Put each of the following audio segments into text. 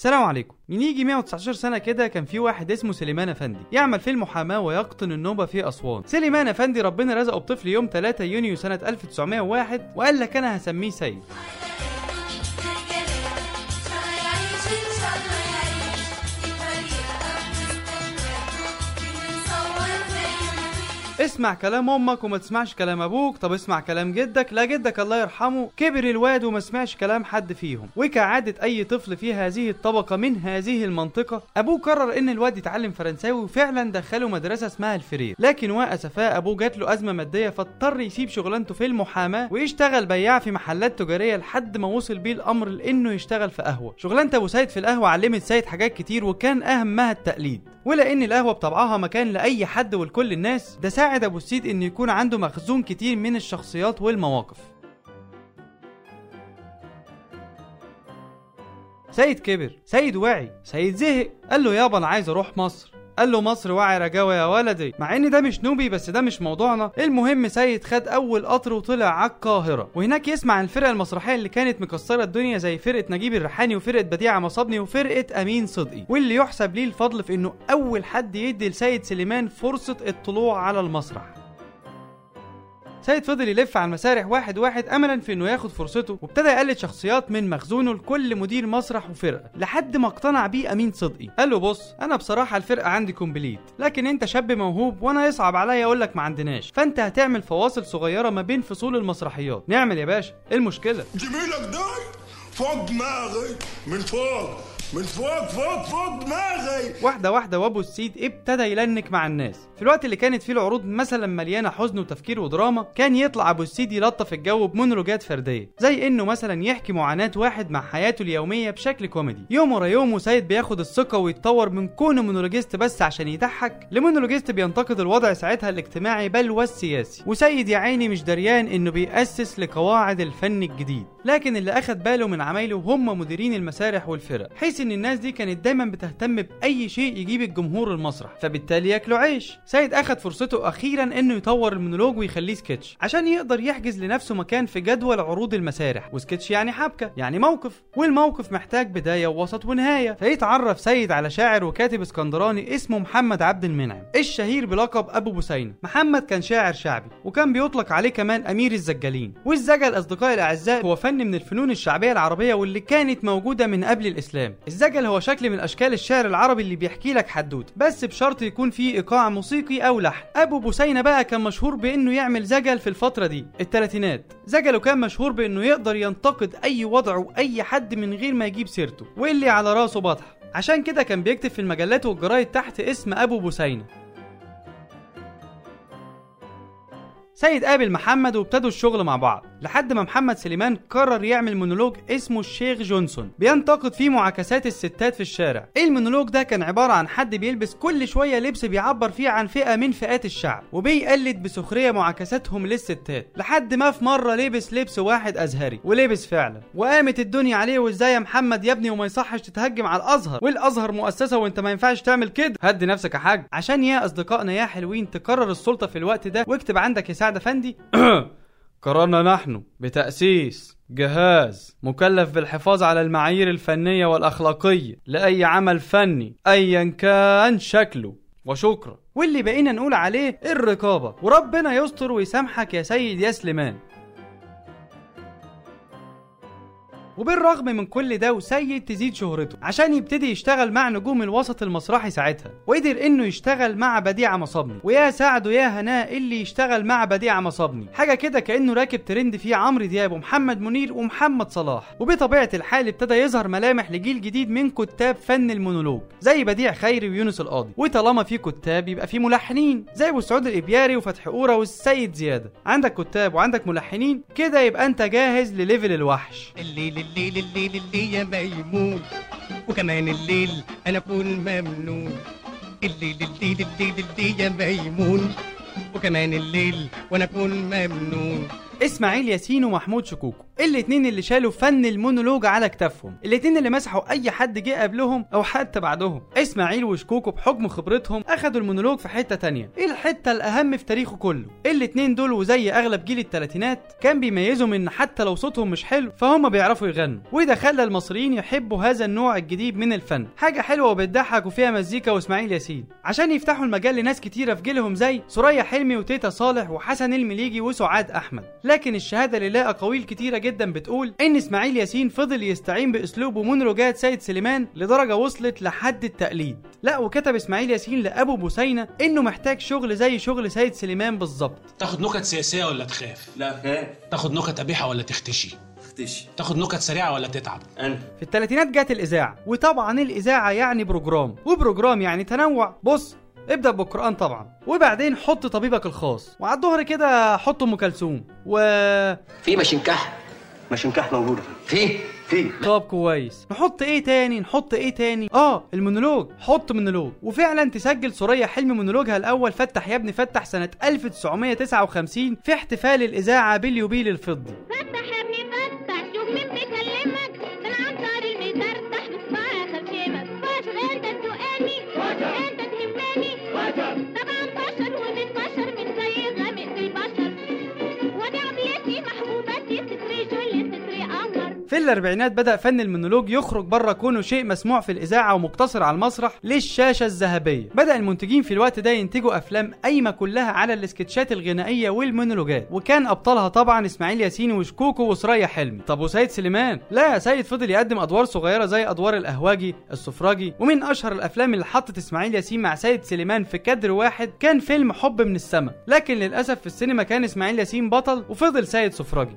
السلام عليكم. من يجي 119 سنة كده كان في واحد اسمه سليمان أفندي يعمل في المحاماة ويقطن النوبة في أسوان. سليمان أفندي ربنا رزقه بطفل يوم 3 يونيو سنة 1901 وقال لك أنا هسميه سيد. اسمع كلام أمك وما تسمعش كلام أبوك. طب اسمع كلام جدك. لا جدك الله يرحمه. كبر الواد وما سمعش كلام حد فيهم. وكعادة أي طفل في هذه الطبقة من هذه المنطقة. أبوه قرر إن الواد يتعلم فرنساوي وفعلا دخله مدرسة اسمها الفرير. لكن واسفاه أبوه جات له أزمة مادية فاضطر يسيب شغلانته في المحاماة ويشتغل بياع في محلات تجارية لحد ما وصل بيه الأمر لإنه يشتغل في قهوة. شغلانة أبو سيد في القهوة علمت سيد حاجات كتير وكان أهمها التقليد. ولان القهوة بطبعها مكان لأي حد ولكل الناس ده ساعد أبو السيد انه يكون عنده مخزون كتير من الشخصيات والمواقف. سيد كبر سيد وعي سيد زهق قال له يابا أنا عايز أروح مصر. قال له مصر وعي رجاوة يا ولدي. مع إن ده مش نوبي بس ده مش موضوعنا. المهم سيد خد أول قطر وطلع على القاهرة. وهناك يسمع عن الفرقة المسرحية اللي كانت مكسرة الدنيا زي فرقة نجيب الريحاني وفرقة بديعه مصابني وفرقة أمين صدقي. واللي يحسب ليه الفضل في إنه أول حد يدي لسيد سليمان فرصة الطلوع على المسرح. سيد فضل يلف على المسارح واحد واحد املا في إنه ياخد فرصته وابتدى يقلد شخصيات من مخزونه لكل مدير مسرح وفرقة لحد ما اقتنع بيه أمين صدقي. قال له بص أنا بصراحة الفرقة عندي complete لكن أنت شاب موهوب وأنا يصعب عليا أقول لك ما عندناش. فأنت هتعمل فواصل صغيرة ما بين فصول المسرحيات. نعمل يا باشا. إيه المشكلة؟ جميلك ده؟ فوق دماغي من فوق. من فوق فوق فوق دماغي. واحدة واحدة وابو السيد ابتدى يلنك مع الناس. في الوقت اللي كانت فيه العروض مثلا مليانة حزن وتفكير ودراما كان يطلع ابو السيد يلطف الجو بمونولوجات فردية زي إنه مثلا يحكي معاناة واحد مع حياته اليومية بشكل كوميدي. يوم ورا يوم وسيد بياخد الثقة ويتطور من كونه مونولوجيست بس عشان يضحك. لمونولوجيست بينتقد الوضع ساعتها الاجتماعي بل والسياسي. وسيد يا عيني مش دريان إنه بيأسس لقواعد الفن الجديد. لكن اللي أخد باله من عمايله هم مديرين المسارح والفرق حيث إن الناس دي كانت دايما بتهتم بأي شيء يجيب الجمهور المسرح فبالتالي ياكلوا عيش. سيد أخد فرصته أخيرا إنه يطور المونولوج ويخليه سكتش عشان يقدر يحجز لنفسه مكان في جدول عروض المسارح. وسكتش يعني حبكة يعني موقف. والموقف محتاج بداية ووسط ونهاية. فيتعرف سيد على شاعر وكاتب اسكندراني اسمه محمد عبد المنعم الشهير بلقب أبو بثينة. محمد كان شاعر شعبي وكان بيطلق عليه كمان أمير الزجالين. والزجل أصدقائي الأعزاء هو من الفنون الشعبية العربية واللي كانت موجودة من قبل الإسلام. الزجل هو شكل من أشكال الشعر العربي اللي بيحكي لك حدوتة بس بشرط يكون فيه إيقاع موسيقي أو لحن. أبو بوسينة بقى كان مشهور بإنه يعمل زجل في الفترة دي الثلاثينات زجله كان مشهور بإنه يقدر ينتقد أي وضع وأي حد من غير ما يجيب سيرته واللي على راسه بطح. عشان كده كان بيكتب في المجلات والجرايد تحت اسم أبو بوسينة. سيد قابل محمد وابتدوا الشغل مع بعض لحد ما محمد سليمان قرر يعمل مونولوج اسمه الشيخ جونسون بينتقد فيه معاكسات الستات في الشارع. المونولوج ده؟ كان عبارة عن حد بيلبس كل شوية لبس بيعبر فيه عن فئة من فئات الشعب وبيقلد بسخرية معاكساتهم للستات لحد ما في مرة لبس لبس واحد أزهري ولبس فعلا. وقامت الدنيا عليه وإزاي يا محمد يا ابني وما يصحش تتهجم على الأزهر؟ والأزهر مؤسسة وأنت ما ينفعش تعمل كده. هدي نفسك يا حاج. عشان يا أصدقائنا يا حلوين تقرر السلطة في الوقت ده واكتب عندك يا سعد أفندي قررنا نحن بتأسيس جهاز مكلف بالحفاظ على المعايير الفنية والأخلاقية لأي عمل فني أيا كان شكله. وشكرا. واللي بقينا نقول عليه الرقابة. وربنا يستر ويسامحك يا سيد يا سليمان وبالرغم من كل ده وسيد تزيد شهرته عشان يبتدي يشتغل مع نجوم الوسط المسرحي ساعتها. وقدر إنه يشتغل مع بديعة مصابني. ويا سعده يا هناه اللي يشتغل مع بديعة مصابني. حاجة كده كأنه راكب ترند فيه عمرو دياب ومحمد منير ومحمد صلاح. وبطبيعة الحال ابتدى يظهر ملامح لجيل جديد من كتاب فن المونولوج زي بديع خيري ويونس القاضي. وطالما في كتاب يبقى في ملحنين زي سعود الإبياري وفتحي قوره والسيد زيادة. عندك كتاب وعندك ملحنين كده يبقى أنت جاهز لل level الوحش. الليل الليل الليل الليل يا ميمون. وكمان الليل أنا اكون ممنون. الليل الليل الليل الليل يا ميمون. وكمان الليل وأنا اكون ممنون. إسماعيل ياسين ومحمود شكوكو الاتنين اللي شالوا فن المونولوج على كتافهم الاتنين اللي مسحوا أي حد جه قبلهم أو حتى بعدهم. إسماعيل وشكوكو بحكم خبرتهم أخدوا المونولوج في حتة تانية الحتة الأهم في تاريخه كله. الاتنين دول وزي أغلب جيل التلاتينات كان بيميزهم إن حتى لو صوتهم مش حلو فهم بيعرفوا يغنوا. وده خلى المصريين يحبوا هذا النوع الجديد من الفن. حاجة حلوة وبتضحك وفيها مزيكا وإسماعيل ياسين. عشان يفتحوا المجال لناس كتيرة في جيلهم زي ثريا حلمي وتيتا صالح وحسن المليجي وسعاد أحمد. لكن الشهادة لله اقاويل كتيرة جدا بتقول إن إسماعيل ياسين فضل يستعين باسلوب ومونولوجات سيد سليمان لدرجة وصلت لحد التقليد. لا وكتب إسماعيل ياسين لأبو بثينة إنه محتاج شغل زي شغل سيد سليمان بالظبط. تاخد نكت سياسية ولا تخاف؟ لا خاف. تاخد نكت قبيحة ولا تختشي؟ اختشي. تاخد نكت سريعة ولا تتعب؟ أنا. في الثلاثينات جت الإذاعة وطبعا الإذاعة يعني program و program يعني تنوع. بص ابدأ بالقرآن طبعا وبعدين حط طبيبك الخاص وعلى الظهر كده حط أم كلثوم و في مشنكح مشنكح موجودة. في؟ في. طب كويس. نحط إيه تاني؟ نحط إيه تاني؟ آه المونولوج. حط مونولوج. وفعلا تسجل ثريا حلمي مونولوجها الأول. فتح يا ابني فتح سنة 1959 في احتفال الإذاعة باليوبيل الفضي. فتح يا ابني في الأربعينات بدأ فن المونولوج يخرج بره كونه شيء مسموع في الإذاعة ومقتصر على المسرح للشاشة الذهبية. بدأ المنتجين في الوقت ده ينتجوا أفلام قايمة كلها على السكتشات الغنائية والمونولوجات. وكان أبطالها طبعا إسماعيل ياسين وشكوكو وثريا حلمي. طب وسيد سليمان؟ لا سيد فضل يقدم أدوار صغيرة زي أدوار القهواجي السفراجي ومن أشهر الأفلام اللي حطت إسماعيل ياسين مع سيد سليمان في كادر واحد كان فيلم حب من السماء لكن للأسف في السينما كان إسماعيل ياسين بطل وفضل سيد سفراجي.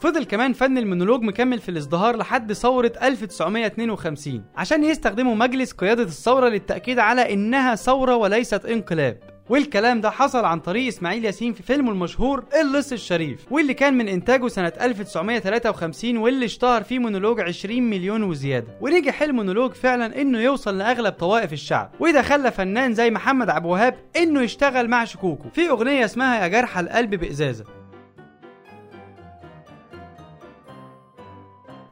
فضل كمان فن المونولوج مكمل في الازدهار لحد ثورة 1952 عشان يستخدموا مجلس قيادة الثورة للتأكيد على إنها ثورة وليست انقلاب. والكلام ده حصل عن طريق إسماعيل ياسين في فيلمه المشهور اللص الشريف واللي كان من إنتاجه سنة 1953 واللي اشتهر فيه مونولوج 20 مليون وزيادة. ونجح المونولوج فعلا إنه يوصل لأغلب طوائف الشعب. وده خلى فنان زي محمد عبد الوهاب إنه يشتغل مع شكوكو في أغنية اسمها يا جرح القلب بإزازة.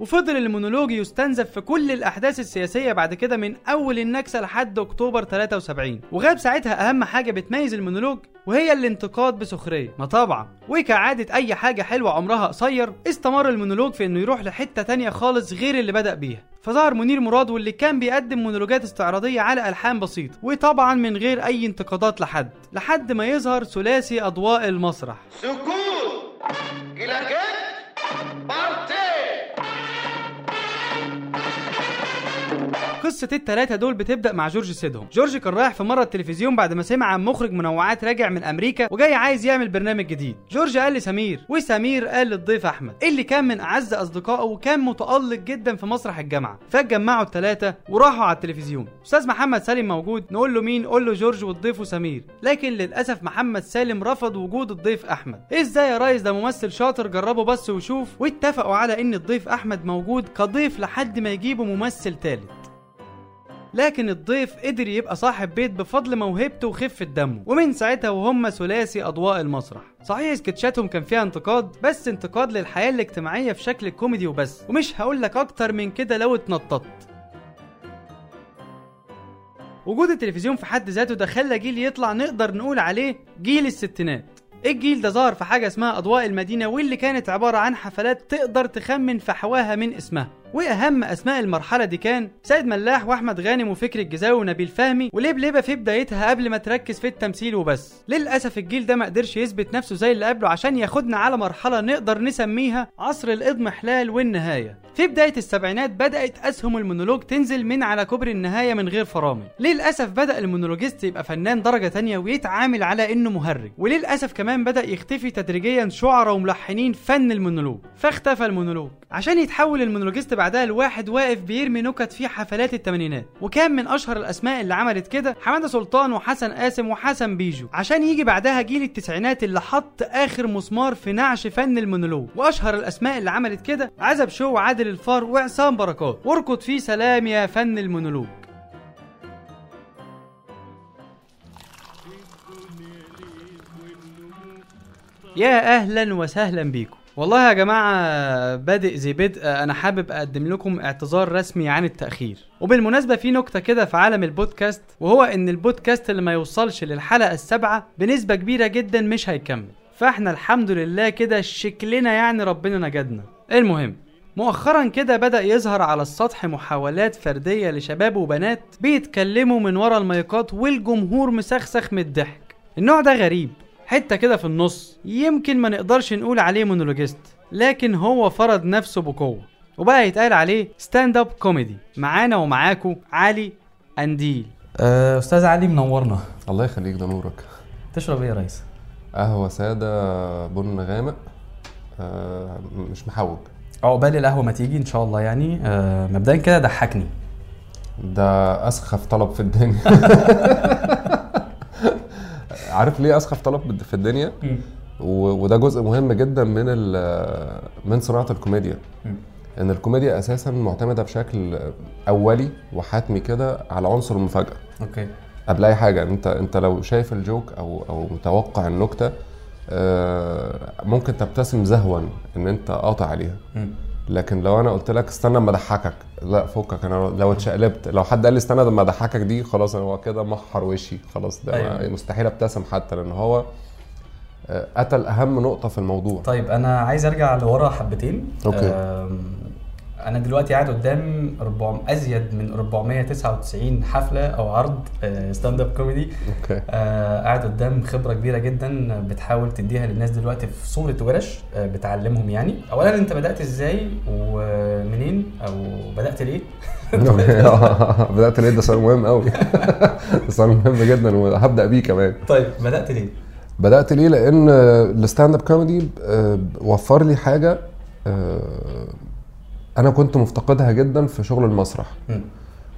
وفضل المونولوج يستنزف في كل الأحداث السياسية بعد كده من أول النكسة لحد أكتوبر 73 وغاب ساعتها أهم حاجة بتميز المونولوج وهي الانتقاد بسخرية. ما طبعا. وكعادة أي حاجة حلوة عمرها قصير استمر المونولوج في إنه يروح لحتة تانية خالص غير اللي بدأ بيها. فظهر منير مراد واللي كان بيقدم مونولوجات استعراضية على ألحان بسيطه وطبعا من غير أي انتقادات لحد. لحد ما يظهر ثلاثي أضواء المسرح. سكوت! قصة التلاتة دول بتبدأ مع جورج سيدهم. جورج كان رايح في مرة التلفزيون بعد ما سمع عن مخرج منوعات راجع من أمريكا وجاي عايز يعمل برنامج جديد. جورج قال لسمير وسمير قال للضيف أحمد اللي كان من أعز أصدقائه وكان متألق جدا في مسرح الجامعة. فاتجمعوا التلاتة وراحوا على التلفزيون. أستاذ محمد سالم موجود. نقول له مين؟ قول له جورج والضيف وسمير. لكن للأسف محمد سالم رفض وجود الضيف أحمد. إزاي يا ريس؟ ده ممثل شاطر جربه بس وشوف. واتفقوا على إن الضيف أحمد موجود كضيف لحد ما يجيبوا ممثل تالت. لكن الضيف قدر يبقى صاحب بيت بفضل موهبته وخفة دمه. ومن ساعتها وهم ثلاثي أضواء المسرح. صحيح سكتشاتهم كان فيها انتقاد بس انتقاد للحياة الاجتماعية في شكل كوميدي وبس. ومش هقول لك أكتر من كده لو اتنططت. وجود التلفزيون في حد ذاته ده خلى جيل يطلع نقدر نقول عليه جيل الستينات. الجيل ده ظهر في حاجة اسمها أضواء المدينة واللي كانت عبارة عن حفلات تقدر تخمن فحواها من اسمها. وأهم أسماء المرحلة دي كان سيد ملاح وأحمد غانم وفكري الجزاوي ونبيل فهمي ولبلبه في بدايتها قبل ما تركز في التمثيل وبس. للأسف الجيل ده ما قدرش يثبت نفسه زي اللي قبله عشان ياخدنا على مرحلة نقدر نسميها عصر الإضمحلال والنهاية. في بداية السبعينات بدأت أسهم المونولوج تنزل من على كوبري النهاية من غير فرامل. للأسف بدأ المونولوجيست يبقى فنان درجة تانية ويتعامل على إنه مهرج. وللأسف كمان بدأ يختفي تدريجيا شعراء وملحنين فن المونولوج. فاختفى المونولوج. عشان يتحول المونولوجيست بعدها لواحد واقف بيرمي نكت في حفلات الثمانينات. وكان من أشهر الأسماء اللي عملت كده حمادة سلطان وحسن قاسم وحسن بيجو. عشان يجي بعدها جيل التسعينات اللي حط آخر مسمار في نعش فن المونولوج. وأشهر الأسماء اللي عملت كده عزب شو وعادل الفار وعصام بركات. وارقد في سلام يا فن المونولوج. يا أهلا وسهلا بيكم. والله يا جماعة بادئ زي بدء. أنا حابب أقدم لكم اعتذار رسمي عن التأخير. وبالمناسبة في نكتة كده في عالم البودكاست وهو إن البودكاست اللي ما يوصلش للحلقة السابعة بنسبة كبيرة جدا مش هيكمل. فإحنا الحمد لله كده شكلنا يعني ربنا نجدنا. المهم مؤخرا كده بدأ يظهر على السطح محاولات فردية لشباب وبنات بيتكلموا من ورا المايكات والجمهور مسخسخ من الضحك. النوع ده غريب. حتة كده في النص. يمكن ما نقدرش نقول عليه مونولوجيست لكن هو فرض نفسه بقوة. وبقى يتقال عليه stand-up comedy معانا ومعاكو علي قنديل. أه، أستاذ علي منورنا. الله يخليك ده نورك. تشرب إيه يا ريس؟ قهوة سادة بن غامق. آه مش محوج. عقبال القهوة ما تيجي إن شاء الله يعني أه مبدئيا كده ضحكني. ده أسخف طلب في الدنيا. عارف ليه أسخف طلب في الدنيا؟ و- وده جزء مهم جدا من ال- من صناعة الكوميديا. إن الكوميديا أساسا معتمدة بشكل أولي وحتمي كده على عنصر المفاجأة. okay. قبل أي حاجة أنت أنت لو شايف ال joke أو أو متوقع النكتة آه، ممكن تبتسم زهوا إن أنت قاطع عليها. لكن لو أنا قلت لك استنى أما أضحكك لا فكك أنا لو اتشقلبت لو حد قال لي استنى أما أضحكك دي خلاص أنا هو كده محر وشي خلاص ده أيوة. مستحيل أبتسم حتى لأن هو آه، قتل أهم نقطة في الموضوع طيب أنا عايز أرجع لورا حبتين okay. أنا دلوقتي قاعد قدام 400 أزيد من 499 حفلة أو عرض stand-up comedy okay. آه، قاعد قدام خبرة كبيرة جدا بتحاول تديها للناس دلوقتي في صورة ورش آه، بتعلمهم يعني. اولا أنت بدأت إزاي ومنين أو بدأت ليه؟ بدأت ليه؟ ده سؤال مهم قوي سؤال مهم جدا وهبدأ بيه كمان. طيب بدأت ليه؟ بدأت ليه؟ لأن ال stand-up comedy وفر لي حاجة آه، أنا كنت مفتقدها جدا في شغل المسرح.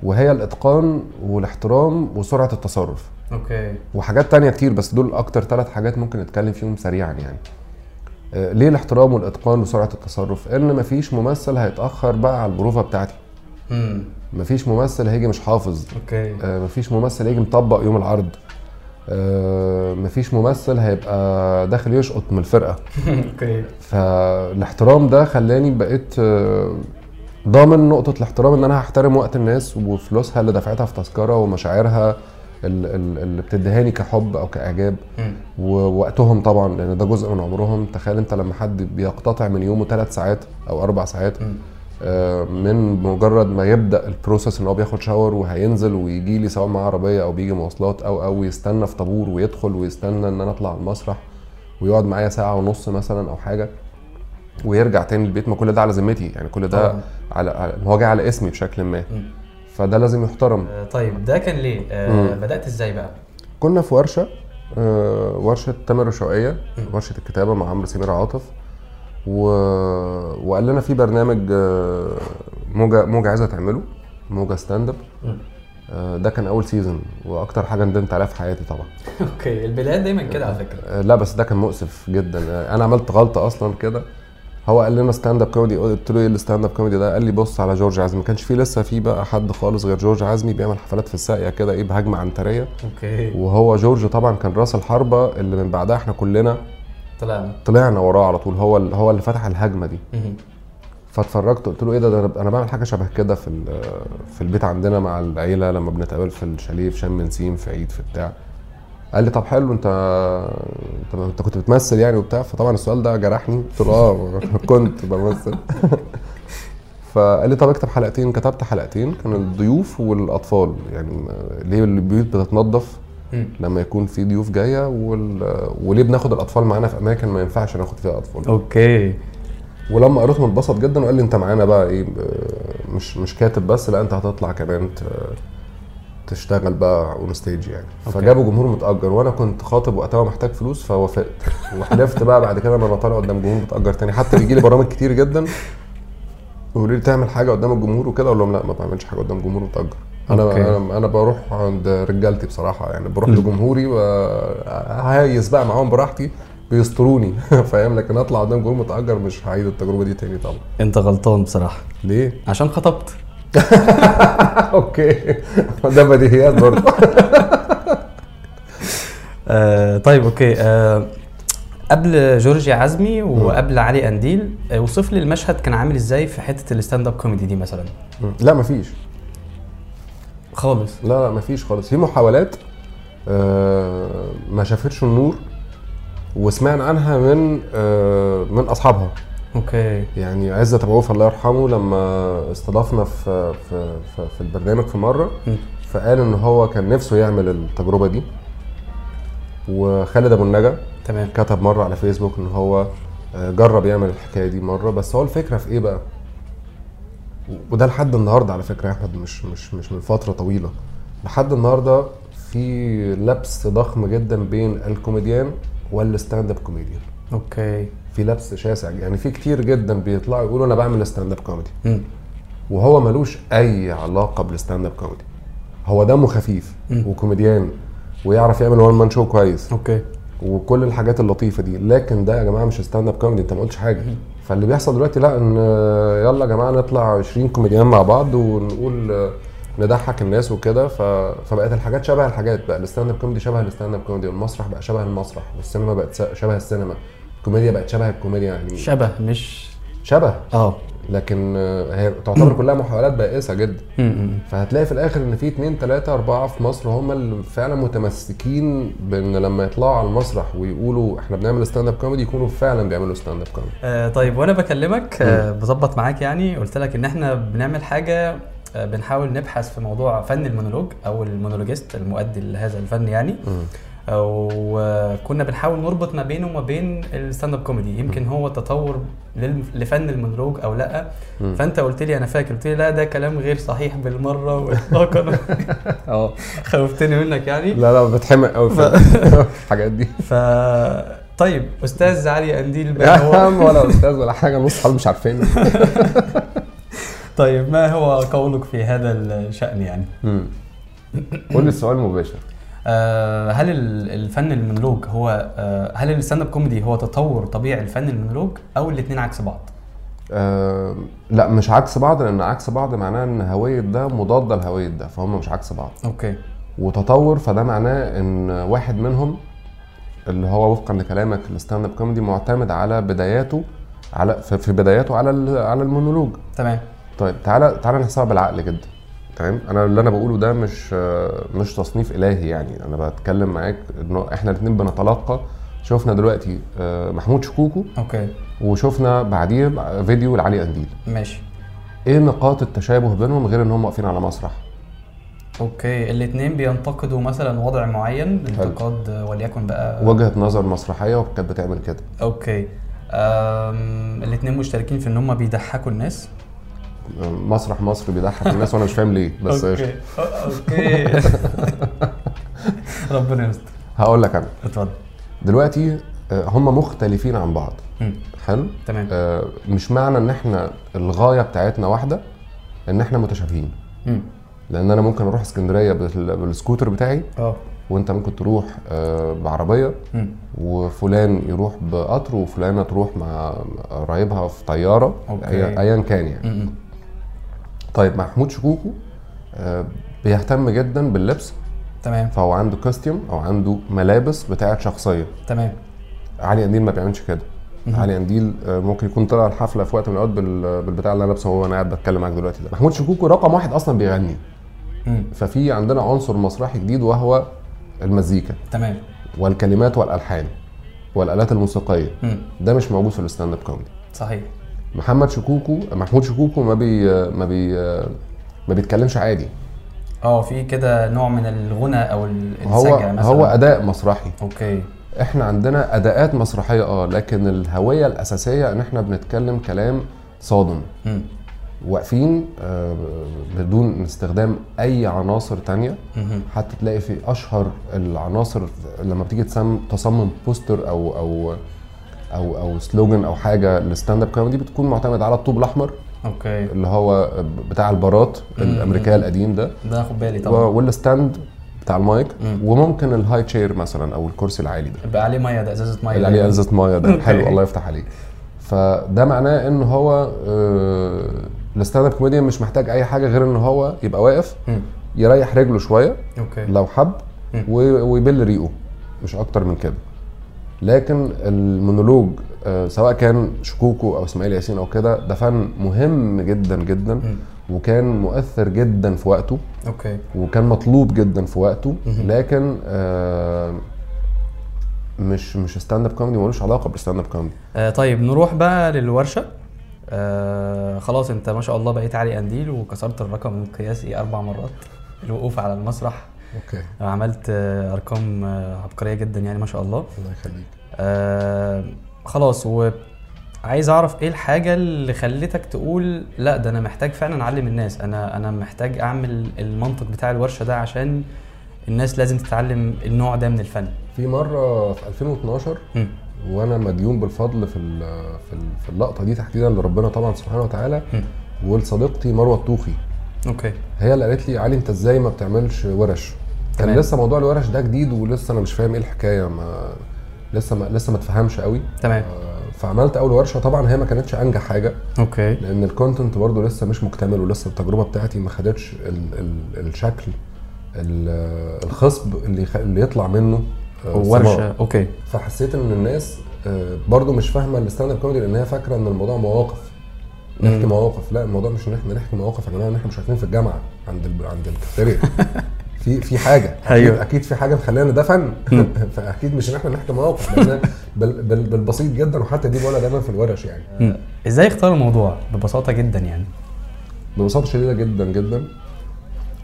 وهي الإتقان والاحترام وسرعة التصرف. okay. وحاجات تانية كتير بس دول أكتر ثلاث حاجات ممكن نتكلم فيهم سريعا يعني. آه، ليه الاحترام والإتقان وسرعة التصرف؟ إن مفيش ممثل هيتأخر بقى على البروفة بتاعتي. مفيش ممثل هيجي مش حافظ. okay. آه، مفيش ممثل هيجي مطبق يوم العرض. مفيش ممثل هيبقى داخل يشقط من الفرقة. okay. فالاحترام ده خلاني بقيت آه، ضامن نقطة الاحترام إن أنا هحترم وقت الناس وفلوسها اللي دفعتها في تذكرة ومشاعرها ال- ال- اللي بتديهاني كحب أو كإعجاب. ووقتهم طبعا لأن ده جزء من عمرهم. تخيل أنت لما حد بيقتطع من يومه ثلاث ساعات أو أربع ساعات. آه، من مجرد ما يبدأ ال process إن هو بياخد shower وهينزل ويجي لي سواء معاه عربية أو بيجي مواصلات أو أو يستنى في طابور ويدخل ويستنى إن أنا أطلع المسرح ويقعد معايا ساعة ونص مثلا أو حاجة ويرجع تاني البيت. ما كل ده على ذمتي يعني كل ده طبعاً. على, إن هو جاي على اسمي بشكل ما. فده لازم يحترم. آه، طيب ده كان ليه؟ آه،. بدأت إزاي بقى؟ كنا في ورشة آه، ورشة تامر الشوقية ورشة الكتابة مع عمرو سمير عاطف. و... وقال لنا في برنامج آه، موجة موجة عايزة تعمله موجة stand-up. آه، ده كان أول season وأكتر حاجة ندمت عليها في حياتي طبعا. okay البدايات دايما كده على فكرة. آه، لا بس ده كان مؤسف جدا. أنا عملت غلطة أصلا كده. هو قال لنا stand-up comedy قلت له إيه ال stand-up comedy ده؟ قال لي بص على جورج عزمي. ما كانش فيه لسه في بقى حد خالص غير جورج عزمي بيعمل حفلات في الساقية كده إيه بهجمة عنترية. okay. وهو جورج طبعا كان راس الحربة اللي من بعدها إحنا كلنا طلعنا. طلعنا وراه على طول. هو هو اللي فتح الهجمة دي. فاتفرجت قلت له إيه ده, ده أنا بعمل حاجة شبه كده في في البيت عندنا مع العيلة لما بنتقابل في الشاليه في شم نسيم في عيد في بتاع. قال لي طب حلو انت انت, أنت كنت بتمثل يعني وبتاع. فطبعا السؤال ده جرحني. قلت له آه كنت بمثل. فقال لي طب اكتب حلقتين. كتبت حلقتين. كان الضيوف والأطفال يعني ليه البيوت بتتنظف. مم. لما يكون في ضيوف جاية وال... وليه بناخد الأطفال معانا في أماكن ما ينفعش ناخد فيها أطفال. okay. ولما قريتهم اتبسط جدا وقال لي أنت معانا بقى إيه آه، مش مش كاتب بس لا أنت هتطلع كمان ت- تشتغل بقى on stage يعني. okay. فجابوا جمهور متأجر وأنا كنت خاطب وقتها ومحتاج فلوس فوافقت. وحلفت بقى بعد كده ما أنا طالع قدام جمهور متأجر تاني. حتى بيجي لي برامج كتير جدا يقولوا لي تعمل حاجة قدام الجمهور وكده أقول لهم لا ما بعملش حاجة قدام جمهور متأجر. أنا okay. أنا أنا بروح عند رجالتي بصراحة يعني بروح لجمهوري وهايس بقى معاهم براحتي بيستروني. فاهم؟ لكن أطلع قدام جمهور متأجر مش هعيد التجربة دي تاني طبعا. أنت غلطان بصراحة. ليه؟ عشان خطبت. okay. ده بديهيات برضه. آه طيب okay. آه قبل جورجي عزمي وقبل علي قنديل آه، وصف لي المشهد كان عامل إزاي في حتة ال stand-up comedy دي مثلا؟ لا مفيش. خالص. لا لا مفيش خالص. في محاولات آه، ما شافتش النور وسمعنا عنها من آه، من أصحابها. أوكي. يعني عزت أبو عوف الله يرحمه لما استضافنا في في في, في البرنامج في مرة. فقال إن هو كان نفسه يعمل التجربة دي. وخالد أبو النجا تمام. كتب مرة على فيسبوك إن هو آه، جرب يعمل الحكاية دي مرة. بس هو الفكرة في إيه بقى؟ وده لحد النهارده على فكرة يا أحمد مش مش مش من فترة طويلة. لحد النهارده في لبس ضخم جدا بين ال comedian وال stand-up comedian. okay. في لبس شاسع يعني في كتير جدا بيطلعوا يقولوا أنا بعمل stand-up comedy. وهو ملوش أي علاقة بال stand-up comedy. هو دمه خفيف مم. وكوميديان ويعرف يعمل one man show كويس. okay. وكل الحاجات اللطيفة دي. لكن ده يا جماعة مش stand-up comedy أنت ما قلتش حاجة. فاللي بيحصل دلوقتي لا إن يلا يا جماعة نطلع 20 كوميديان مع بعض ونقول آه، نضحك الناس وكده. ف... فبقت الحاجات شبه الحاجات بقى. ال stand-up comedy شبه ال stand-up comedy والمسرح بقى شبه المسرح والسينما بقت شبه السينما. الكوميديا بقت شبه الكوميديا يعني. شبه مش شبه. آه. لكن آه، هي تعتبر كلها محاولات بائسة جدا. فهتلاقي في الآخر إن في اتنين تلاتة أربعة في مصر هم اللي فعلا متمسكين بإن لما يطلعوا على المسرح ويقولوا إحنا بنعمل stand-up comedy يكونوا فعلا بيعملوا stand-up comedy آه طيب وأنا بكلمك آه بظبط معاك يعني. قلت لك إن إحنا بنعمل حاجة آه بنحاول نبحث في موضوع فن المونولوج أو المونولوجيست المؤدي لهذا الفن يعني. وكنا بنحاول نربط ما بينه وما بين ال stand-up comedy. يمكن هو تطور لفن المونولوج أو لأ. فأنت قلت لي أنا فاكر قلت لي لا ده كلام غير صحيح بالمرة واطلاقا أه. خوفتني منك يعني. لا لا بتحمق قوي في الحاجات دي. ف طيب أستاذ علي قنديل بقى هو؟ ولا أستاذ ولا حاجة نص مش عارفين. طيب ما هو قولك في هذا الشأن يعني؟ قول السؤال مباشر. آه هل ال- الفن المونولوج هو آه هل ال stand-up comedy هو تطور طبيعي الفن المونولوج أو الاثنين عكس بعض؟ آه لا مش عكس بعض لأن عكس بعض معناه إن هوية ده مضادة لهوية ده فهم مش عكس بعض. okay. وتطور فده معناه إن واحد منهم اللي هو وفقا لكلامك ال stand-up comedy معتمد على بداياته على في بداياته على على المونولوج. تمام. طيب تعالى تعالى نحسبها بالعقل جدا. تمام؟ أنا اللي أنا بقوله ده مش مش تصنيف إلهي يعني. أنا بتكلم معاك إنه إحنا الاثنين بنتلقى. شفنا دلوقتي آه، محمود شكوكو okay. وشفنا بعديه فيديو لعلي قنديل. ماشي. إيه نقاط التشابه بينهم غير إن هم واقفين على مسرح؟ okay. الاثنين بينتقدوا مثلا وضع معين انتقاد وليكن بقى وجهة نظر مسرحية وكانت بتعمل كده. okay. الاثنين مشتركين في إن هم بيضحكوا الناس. مسرح مصر بيضحك الناس وأنا مش فاهم ليه بس okay. okay. ربنا يستر. هقول لك أنا. اتفضل. دلوقتي آه، هم مختلفين عن بعض. حلو؟ تمام. آه، مش معنى إن إحنا الغاية بتاعتنا واحدة إن إحنا متشابهين. لأن أنا ممكن أروح اسكندرية بال- بالسكوتر بتاعي آه. وأنت ممكن تروح آه، بعربية. وفلان يروح بقطر وفلانة تروح مع قرايبها في طيارة okay. ايا كان يعني. طيب محمود شكوكو آه، بيهتم جدا باللبس. تمام. فهو عنده كوستيوم أو عنده ملابس بتاعت شخصية. تمام. علي قنديل ما بيعملش كده. علي قنديل آه، ممكن يكون طلع الحفلة في وقت من الأوقات بال- بالبتاع اللي أنا لابسه وهو أنا قاعد بتكلم معاك دلوقتي ده. محمود شكوكو رقم واحد أصلا بيغني. ففي عندنا عنصر مسرحي جديد وهو المزيكا. تمام. والكلمات والألحان والآلات الموسيقية. مم. ده مش موجود في ال stand-up comedy. صحيح. محمد شكوكو محمود شكوكو ما بي ما بي ما بيتكلمش عادي. آه في كده نوع من الغنى أو هو مثلا. هو أداء مسرحي. okay. إحنا عندنا أداءات مسرحية آه لكن الهوية الأساسية إن إحنا بنتكلم كلام صادم. واقفين آه، بدون استخدام أي عناصر تانية. حتى تلاقي في أشهر العناصر لما بتيجي تصمم poster أو أو أو أو slogan أو حاجة لل stand-up comedy بتكون معتمد على الطوب الأحمر. okay. اللي هو بتاع البارات الأمريكية القديم ده. ده أخد بالي طبعا. وال stand بتاع المايك. مم. وممكن ال high chair مثلا أو الكرسي العالي ده. يبقى عليه مية ده إزازة مية. اللي عليه إزازة مية ده. حلو الله يفتح عليك. فده معناه إن هو آه، ال stand-up comedian مش محتاج أي حاجة غير إن هو يبقى واقف مم. يريح رجله شوية okay. لو حب ويبل ريقه. مش أكتر من كده. لكن المونولوج آه، سواء كان شكوكو أو إسماعيل ياسين أو كده ده فن مهم جدا جدا وكان مؤثر جدا في وقته. okay. وكان مطلوب جدا في وقته. لكن آه، مش مش stand-up comedy ملوش علاقة بال stand-up comedy آه طيب نروح بقى للورشة. آه خلاص أنت ما شاء الله بقيت علي قنديل وكسرت الرقم القياسي أربع مرات. الوقوف على المسرح. okay. عملت أرقام عبقرية جدا يعني ما شاء الله. الله يخليك. آه خلاص وعايز أعرف إيه الحاجة اللي خلتك تقول لا ده أنا محتاج فعلا أعلم الناس. أنا أنا محتاج أعمل المنطق بتاع الورشة ده عشان الناس لازم تتعلم النوع ده من الفن. في مرة في 2012 مم. وأنا مديون بالفضل في ال- في ال- في اللقطة دي تحديدا لربنا طبعا سبحانه وتعالى. ولصديقتي مروة الطوخي. okay. هي اللي قالت لي علي أنت إزاي ما بتعملش ورش؟ كان تمام. لسه موضوع الورش ده جديد ولسه أنا مش فاهم إيه الحكاية ما لسه ما لسه ما اتفهمش قوي. تمام. آه، فعملت أول ورشة. طبعا هي ما كانتش أنجح حاجة. okay. لأن ال content برضو لسه مش مكتمل ولسه التجربة بتاعتي ما خدتش ال ال الشكل ال- الخصب اللي اللي يطلع منه آه، ورشة. okay. فحسيت إن الناس آه، برضو مش فاهمة ال stand-up comedy لأن هي فاكرة إن الموضوع مواقف. نحكي مواقف. لا الموضوع مش إن إحنا نحكي مواقف يا جماعة إن إحنا مش واقفين في الجامعة عند ال... عند الكافيتيريا. في في حاجة. أيوة. أكيد في حاجة مخلينا ده فن فأكيد مش إن إحنا نحكي مواقف. بال... بال... بالبسيط جدا وحتى دي بقولها دايما في الورش يعني. إزاي اختار الموضوع؟ ببساطة جدا يعني. ببساطة شديدة جدا جدا.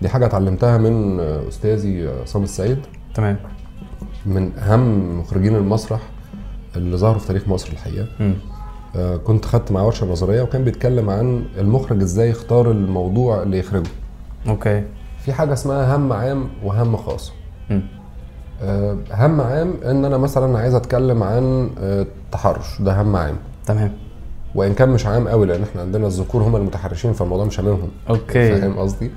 دي حاجة اتعلمتها من أستاذي عصام السيد تمام. من أهم مخرجين المسرح اللي ظهروا في تاريخ مصر الحقيقة. كنت خدت معاه ورشة نظرية وكان بيتكلم عن المخرج إزاي يختار الموضوع اللي يخرجه. أوكي. في حاجة اسمها هم عام وهم خاص. آه، هم عام إن أنا مثلا عايز أتكلم عن آه، التحرش ده هم عام. تمام. وإن كان مش عام قوي لأن إحنا عندنا الذكور هم المتحرشين فالموضوع مش هاممهم. okay. فاهم قصدي؟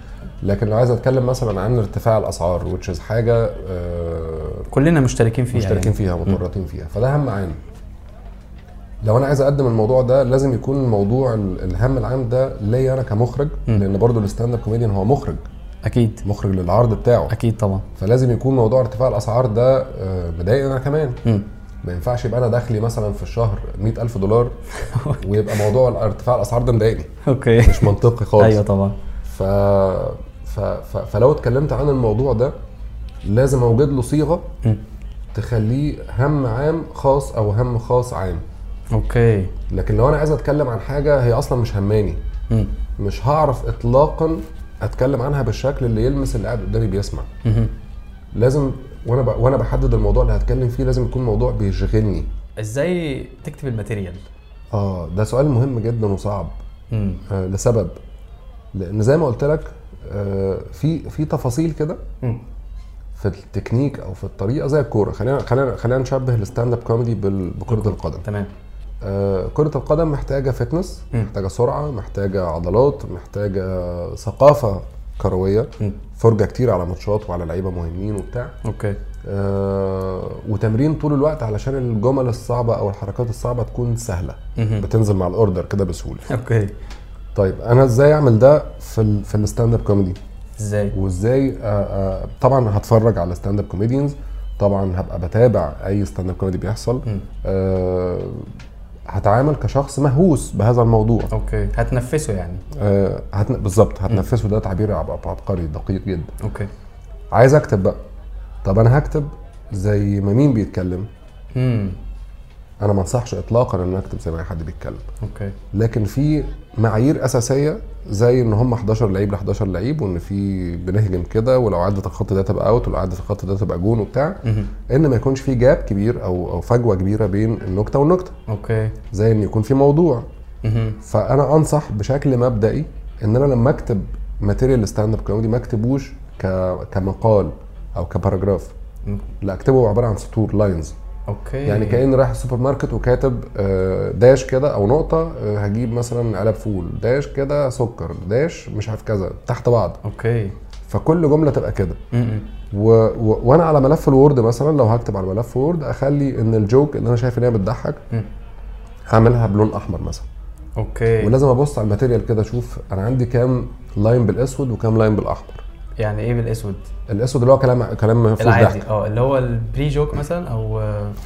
لكن لو عايز أتكلم مثلا عن ارتفاع الأسعار is حاجة آه، كلنا مشتركين فيها مشتركين يعني. فيها متورطين فيها. فده هم عام. لو أنا عايز أقدم الموضوع ده لازم يكون الموضوع ال- الهم العام ده ليا أنا كمخرج لأن برضو ال stand-up comedian هو مخرج. أكيد. مخرج للعرض بتاعه. أكيد طبعا. فلازم يكون موضوع ارتفاع الأسعار ده آه، مضايقني أنا كمان. مم. ما ينفعش يبقى أنا دخلي مثلا في الشهر 100000 دولار ويبقى موضوع ارتفاع الأسعار ده مضايقني. okay. مش منطقي خالص. أيوه طبعا. ف... ف... ف... فلو اتكلمت عن الموضوع ده لازم أوجد له صيغة. تخليه هم عام خاص أو هم خاص عام. okay. لكن لو أنا عايز أتكلم عن حاجة هي أصلا مش هماني. مم. مش هعرف اطلاقا أتكلم عنها بالشكل اللي يلمس اللي قاعد قدامي بيسمع. مهم. لازم وأنا ب... وأنا بحدد الموضوع اللي هتكلم فيه لازم يكون موضوع بيشغلني. إزاي تكتب ال material؟ آه ده سؤال مهم جدا وصعب. آه لسبب. لأن زي ما قلت لك آه في في تفاصيل كده. في التكنيك أو في الطريقة زي الكورة. خلينا خلينا خلينا نشبه ال stand-up comedy بكرة القدم. تمام. آه كرة القدم محتاجة fitness مم. محتاجة سرعة محتاجة عضلات محتاجة ثقافة كروية. مم. فرجة كتير على ماتشات وعلى لعيبة مهمين وبتاع. okay. آه وتمرين طول الوقت علشان الجمل الصعبة أو الحركات الصعبة تكون مهم. بتنزل مع ال order كده بسهولة. okay. طيب أنا إزاي أعمل ده في ال في ال stand-up comedy إزاي؟ وإزاي؟ آه، آه، طبعا هتفرج على stand-up comedians طبعا هبقى بتابع أي stand-up comedy بيحصل. آه، هتعامل كشخص مهووس بهذا الموضوع. okay. هتنفسه يعني. آه، هتن... بالظبط هتنفسه. ده تعبير عب- عبقري دقيق جدا. okay. عايز أكتب بقى. طب أنا هكتب زي ما مين بيتكلم؟ امم أنا ما أنصحش اطلاقا إن أنا أكتب زي ما أي حد بيتكلم okay لكن في معايير أساسية زي إن هم 11 لعيب ل 11 لعيب وإن في بنهجم كده ولو عدت الخط ده تبقى out ولو عدت الخط ده تبقى جون وبتاع. إن ما يكونش في gap كبير أو أو فجوة كبيرة بين النكتة والنكتة okay زي إن يكون في موضوع. فأنا أنصح بشكل مبدئي إن أنا لما أكتب material stand-up comedy ما أكتبوش. كمقال أو ك paragraph. لا أكتبه عبارة عن سطور lines okay. يعني كاني رايح السوبر ماركت وكاتب آه، dash كده أو نقطة آه، هجيب مثلا علب فول dash كده سكر dash مش عارف كذا تحت بعض. okay. فكل جملة تبقى كده. و... و... وأنا على ملف ال Word مثلا لو هكتب على ملف Word أخلي إن ال joke اللي أنا شايف إن هي بتضحك. هعملها بلون أحمر مثلا. okay. ولازم أبص على ال material كده أشوف أنا عندي كام line بالأسود وكام line بالأحمر. يعني إيه بالاسود؟ الاسود اللي هو كلام كلام فيهوش العادي آه اللي هو ال pre-joke مثلا أو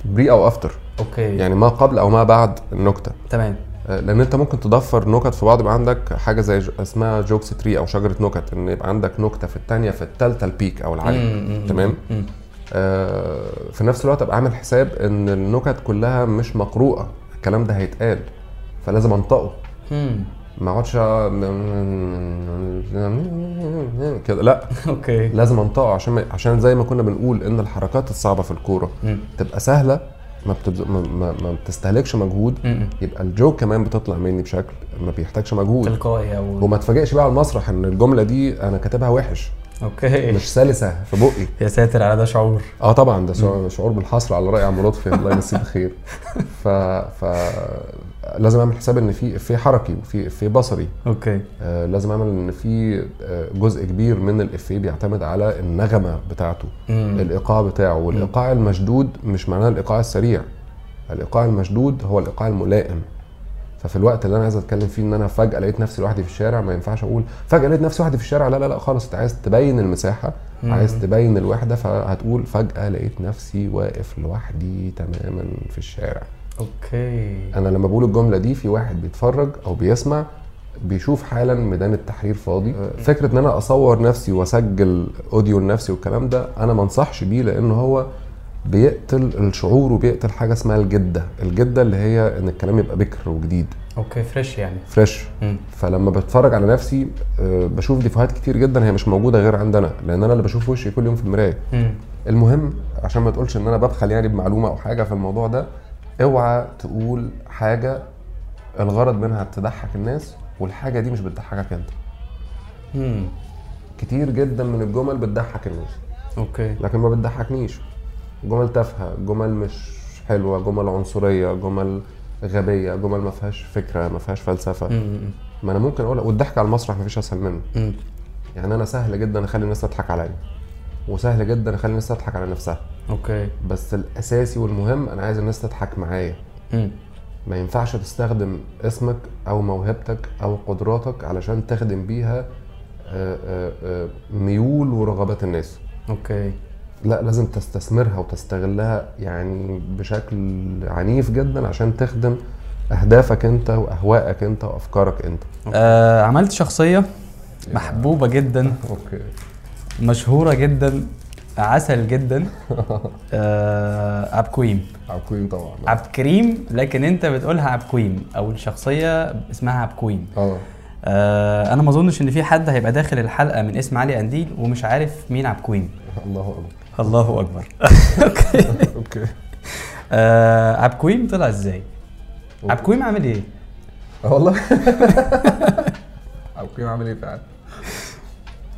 pre أو after. okay. يعني ما قبل أو ما بعد النكتة. تمام. آه، لأن أنت ممكن تضفر نكت في بعض يبقى عندك حاجة زي اسمها jokes tree أو شجرة نكت إن يبقى عندك نكتة في الثانية في الثالثه ال peak أو العالي تمام؟ مم. آه، في نفس الوقت أبقى عامل حساب إن النكت كلها مش مقروءة الكلام ده هيتقال فلازم أنطقه. ما اقعدش كده. لا. أوكي. لازم انطقه عشان عشان زي ما كنا بنقول إن الحركات الصعبة في الكورة. تبقى سهلة ما, بتبز... ما, ما, ما بتستهلكش مجهود مم. يبقى الجوك كمان بتطلع مني بشكل ما بيحتاجش مجهود. تلقائي أو وما اتفاجئش بقى على المسرح إن الجملة دي أنا كاتبها وحش. okay. مش سلسة في بقي. يا ساتر على ده شعور. آه طبعا ده شعور, شعور بالحصر على رأي عم لطفي. الله يمسيه بالخير ف ف لازم اعمل حساب ان في في حركي وفي في بصري. okay. آه لازم اعمل ان في آه جزء كبير من الافيه بيعتمد على النغمة بتاعته مم. الإيقاع بتاعه والإيقاع المشدود مش معناه الإيقاع السريع. الإيقاع المشدود هو الإيقاع الملائم. ففي الوقت اللي أنا عايز أتكلم فيه إن أنا فجأة لقيت نفسي لوحدي في الشارع ما ينفعش أقول فجأة لقيت نفسي لوحدي في الشارع لا لا لا خالص. أنت عايز تبين المساحة مم. عايز تبين الوحدة فهتقول فجأة لقيت نفسي واقف لوحدي تماما في الشارع. أوكي. أنا لما بقول الجملة دي في واحد بيتفرج أو بيسمع بيشوف حالا ميدان التحرير فاضي. فكرة إن أنا أصور نفسي وأسجل audio لنفسي والكلام ده أنا ما أنصحش بيه لأن هو بيقتل الشعور وبيقتل حاجة اسمها الجدة. الجدة اللي هي إن الكلام يبقى بكر وجديد. okay fresh يعني. fresh مم. فلما بتفرج على نفسي آه، بشوف ديفوهات كتير جدا هي مش موجودة غير عندنا لأن أنا اللي بشوف وشي كل يوم في المراية. المهم عشان ما تقولش إن أنا ببخل يعني بمعلومة أو حاجة في الموضوع ده اوعى تقول حاجة الغرض منها تضحك الناس والحاجة دي مش بتضحكك انت. مم. كتير جدا من الجمل بتضحك الناس. أوكي. لكن ما بتضحكنيش. جمل تافهة جمل مش حلوة جمل عنصرية جمل غبية جمل ما فيهاش فكرة ما فيهاش فلسفة. مم. ما أنا ممكن أقول والضحك على المسرح ما فيش أسهل منه. مم. يعني أنا سهل جدا أخلي الناس تضحك عليا. وسهل جدا اخلي الناس تضحك على نفسها. okay. بس الأساسي والمهم أنا عايز الناس تضحك معايا. ما ينفعش تستخدم اسمك أو موهبتك أو قدراتك علشان تخدم بيها آه، آه، آه، ميول ورغبات الناس. okay. لا لازم تستثمرها وتستغلها يعني بشكل عنيف جدا عشان تخدم أهدافك أنت واهوائك أنت وأفكارك أنت. آه عملت شخصية محبوبة جدا. أوكي. مشهورة جدا عسل جدا آه عبكويم عبقريين طبعا. عبد كريم لكن انت بتقولها عبكويم أو الشخصية اسمها عبكويم آه. آه أنا ما أظنش إن في حد هيبقى داخل الحلقة من اسم علي قنديل ومش عارف مين عبكويم الله أكبر. الله أكبر. okay. okay. آه عبكويم طلع إزاي؟ عبكويم عامل إيه؟ آه والله. عبقريين عامل إيه فعلا؟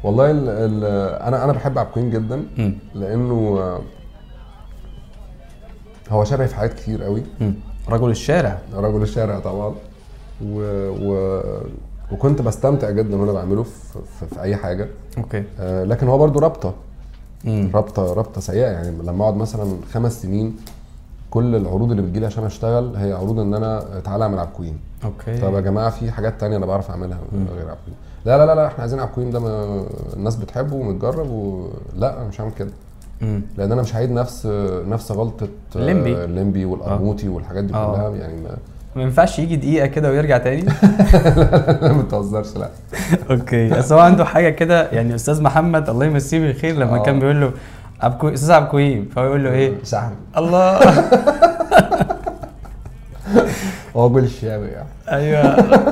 والله ال ال أنا أنا بحب عبقريين جدا مم. لأنه هو شبهي في حاجات كتير قوي. مم. رجل الشارع. رجل الشارع طبعا. و... و... وكنت بستمتع جدا وأنا بعمله في, في, في أي حاجة. okay. آه، لكن هو برضو رابطة. رابطة رابطة سيئة. يعني لما أقعد مثلا خمس سنين كل العروض اللي بتجيلي عشان أشتغل هي عروض إن أنا تعالى أعمل عبكوين okay. طب يا جماعة في حاجات تانية أنا بعرف أعملها غير عبكوين لا لا لا لا إحنا عايزين عبكوين ده ما الناس بتحبه ومتجرب و... لا أنا مش هعمل كده مم. لأن أنا مش هعيد نفس نفس غلطة آه، الليمبي. الليمبي والقرموطي والحاجات دي آه. كلها يعني ما ما ينفعش يجي دقيقة كده ويرجع تاني ما بتهزرش لا okay بس هو عنده حاجة كده يعني أستاذ محمد الله يمسيه بالخير لما آه. كان بيقول له عبكو أستاذ عبكويم فهو يقول له إيه شعبي الله هو جول الشامي يعني أيوه.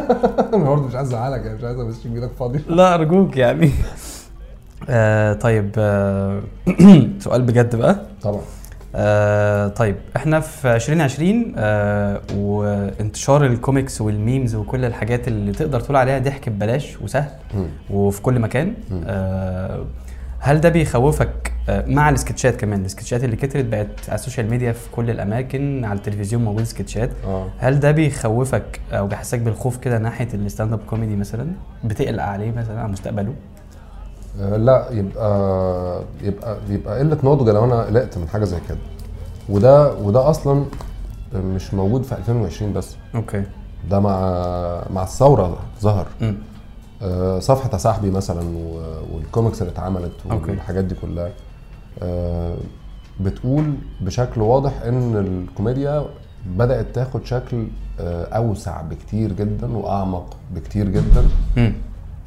أنا برضه مش عايز أزعلك يعني مش عايز امشيك بايدك فاضي. لا أرجوك يعني. آه طيب آه سؤال بجد بقى. طبعا. آه طيب إحنا في 2020 آه وانتشار ال comics وال memes وكل الحاجات اللي تقدر تقول عليها ضحك ببلاش وسهل مم. وفي كل مكان. آه هل ده بيخوفك مع السكتشات كمان. السكتشات اللي كترت بقت على ال social media في كل الأماكن على التلفزيون موجود سكتشات. آه. هل ده بيخوفك أو بيحسسك بالخوف كده ناحية ال stand-up comedy مثلا؟ بتقلق عليه مثلا على مستقبله؟ آه، لا يبقى يبقى يبقى قلة نضج لو أنا قلقت من حاجة زي كده. وده وده أصلا مش موجود في 2020 بس. okay. ده مع مع الثورة ظهر. آه، صفحة صاحبي مثلا والكوميكس اللي اتعملت. والحاجات دي كلها. آه، بتقول بشكل واضح إن الكوميديا بدأت تاخد شكل آه، أوسع بكتير جدا وأعمق بكتير جدا.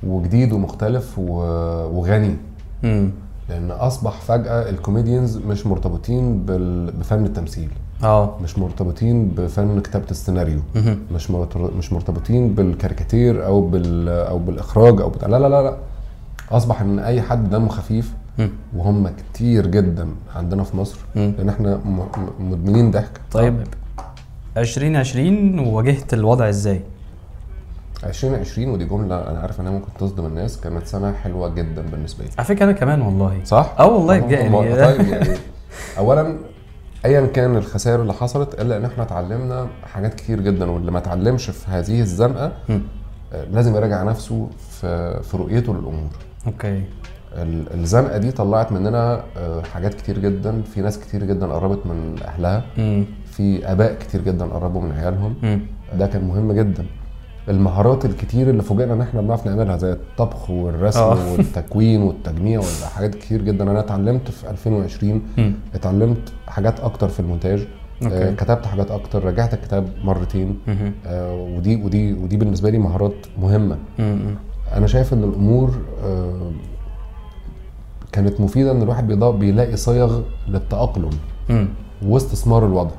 وجديد ومختلف وغني. لأن أصبح فجأة ال comedians مش مرتبطين بفن التمثيل آه مش مرتبطين بفن كتابة السيناريو. مش مش مرتبطين بالكاريكاتير أو بال أو بالإخراج أو بتاع لا لا لا لا أصبح إن أي حد دمه خفيف. وهم كتير جدا عندنا في مصر. لأن إحنا مدمنين ضحك. طيب. 2020 واجهت الوضع إزاي؟ 2020 ودي جملة أنا عارف إنها ممكن تصدم الناس كانت سنة حلوة جدا بالنسبة لي. على فكرة أنا كمان والله. صح؟ آه والله بجد. يعني طيب يعني اولا ايا كان الخسائر اللي حصلت إلا إن إحنا اتعلمنا حاجات كتير جدا واللي ما اتعلمش في هذه الزنقة. آه، لازم يراجع نفسه في في رؤيته للأمور. أوكي. الزنقة دي طلعت مننا آه، حاجات كتير جدا في ناس كتير جدا قربت من أهلها مم. في آباء كتير جدا قربوا من عيالهم مم. ده كان مهم جدا المهارات الكتير اللي فوجئنا إن إحنا بنعرف نعملها زي الطبخ والرسم آه. والتكوين والتجميع والحاجات كتير جدا أنا اتعلمت في 2020 مم. اتعلمت حاجات أكتر في المونتاج okay. آه كتبت حاجات أكتر راجعت الكتاب مرتين. آه ودي ودي ودي بالنسبة لي مهارات مهمة. أنا شايف إن الأمور آه كانت مفيدة إن الواحد بيلاقي صيغ للتأقلم مم. واستثمار الوضع.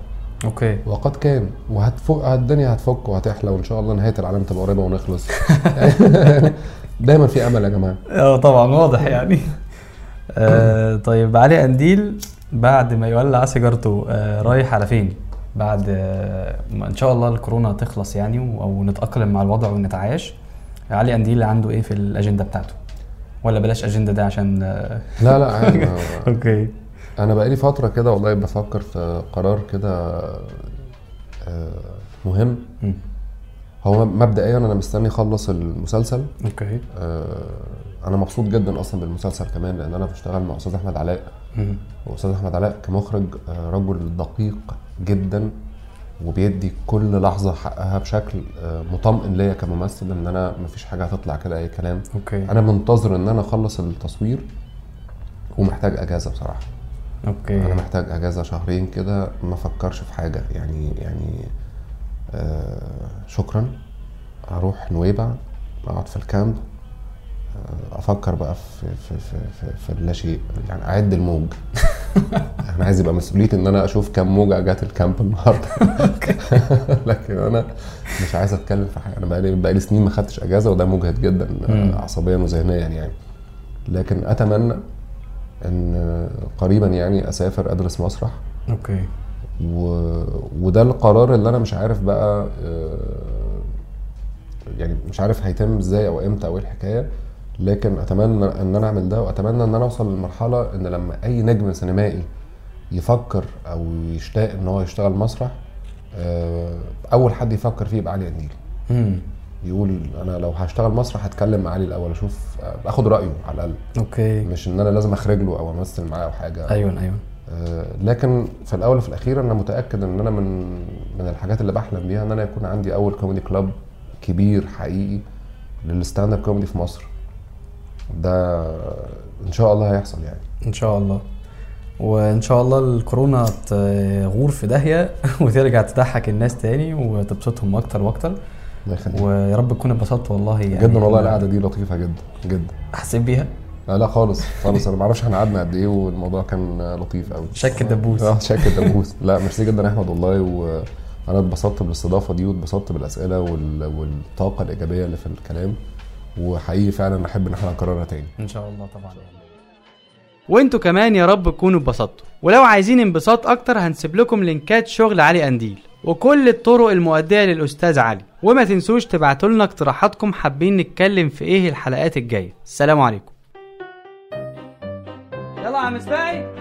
okay. وقد كان. وهتفك الدنيا هتفك وهتحلى وإن شاء الله نهاية العالم تبقى قريبة ونخلص. دايما في أمل يا جماعة. آه طبعا واضح يعني. آه طيب علي قنديل بعد ما يولع سيجارته آه رايح على فين؟ بعد آه ما إن شاء الله الكورونا تخلص يعني أو نتأقلم مع الوضع ونتعايش. علي قنديل عنده إيه في الأجندة بتاعته؟ ولا بلاش أجندة ده عشان لا لا عادي. okay. أنا بقالي فترة كده والله بفكر في قرار كده آه، مهم. هو مبدئيا أنا مستني أخلص المسلسل. okay. آه، أنا مبسوط جدا أصلا بالمسلسل كمان لأن أنا بشتغل مع أستاذ أحمد علاء. وأستاذ أحمد علاء كمخرج آه، رجل دقيق جدا. وبيدي كل لحظة حقها بشكل آه، مطمئن ليا كممثل إن أنا مفيش حاجة هتطلع كده أي كلام. okay. أنا منتظر إن أنا أخلص التصوير ومحتاج أجازة بصراحة. okay. أنا محتاج أجازة شهرين كده ما أفكرش في حاجة. يعني يعني آه شكرا. أروح نويبع أقعد في ال camp آه أفكر بقى في في في في, في اللا شيء يعني أعد الموج. أنا عايز يبقى مسؤوليتي إن أنا أشوف كام موجة جت ال camp النهارده. لكن أنا مش عايز أتكلم في حاجة. أنا بقالي بقالي سنين ما خدتش أجازة وده مجهد جدا عصبيا وذهنيا يعني. لكن أتمنى إن قريبا يعني أسافر أدرس مسرح. okay. و... وده القرار اللي أنا مش عارف بقى آه، يعني مش عارف هيتم إزاي أو إمتى أو إيه الحكاية. لكن أتمنى إن أنا أعمل ده وأتمنى إن أنا أوصل للمرحلة إن لما أي نجم سينمائي يفكر أو يشتاق إن هو يشتغل مسرح آه، أول حد يفكر فيه يبقى علي قنديل. يقول أنا لو هشتغل مسرح هتكلم مع علي الأول أشوف آه، آخد رأيه على الأقل. أوكي. مش إن أنا لازم أخرج له أو أمثل معاه أو حاجة. أيوه أيوه. آه، لكن في الأول وفي الأخير أنا متأكد إن أنا من من الحاجات اللي بحلم بيها إن أنا يكون عندي أول comedy club كبير حقيقي لل stand-up comedy في مصر. ده إن شاء الله هيحصل يعني. إن شاء الله. وإن شاء الله الكورونا تغور في داهية وترجع تضحك الناس تاني وتبسطهم أكتر وأكتر. ويا رب تكون اتبسطت والله يعني. جدا والله القعدة دي لطيفة جدا جدا. حسيت بيها؟ لا, لا خالص خالص. أنا ما أعرفش إحنا قعدنا قد إيه والموضوع كان لطيف قوي شك الدبوس. آه شك الدبوس. لا ميرسي جدا أحمد والله. وأنا اتبسطت بالإستضافة دي واتبسطت بالأسئلة وال... والطاقة الإيجابية اللي في الكلام. وحقيقي فعلا أحب إن إحنا نكررها تاني. إن شاء الله طبعا وإنتوا كمان يا رب تكونوا اتبسطتوا. ولو عايزين انبساط أكتر هنسيب لكم لينكات شغل علي قنديل وكل الطرق المؤدية للأستاذ علي. وما تنسوش تبعتوا لنا اقتراحاتكم حابين نتكلم في إيه الحلقات الجاية. السلام عليكم. يلا يا عم سباعي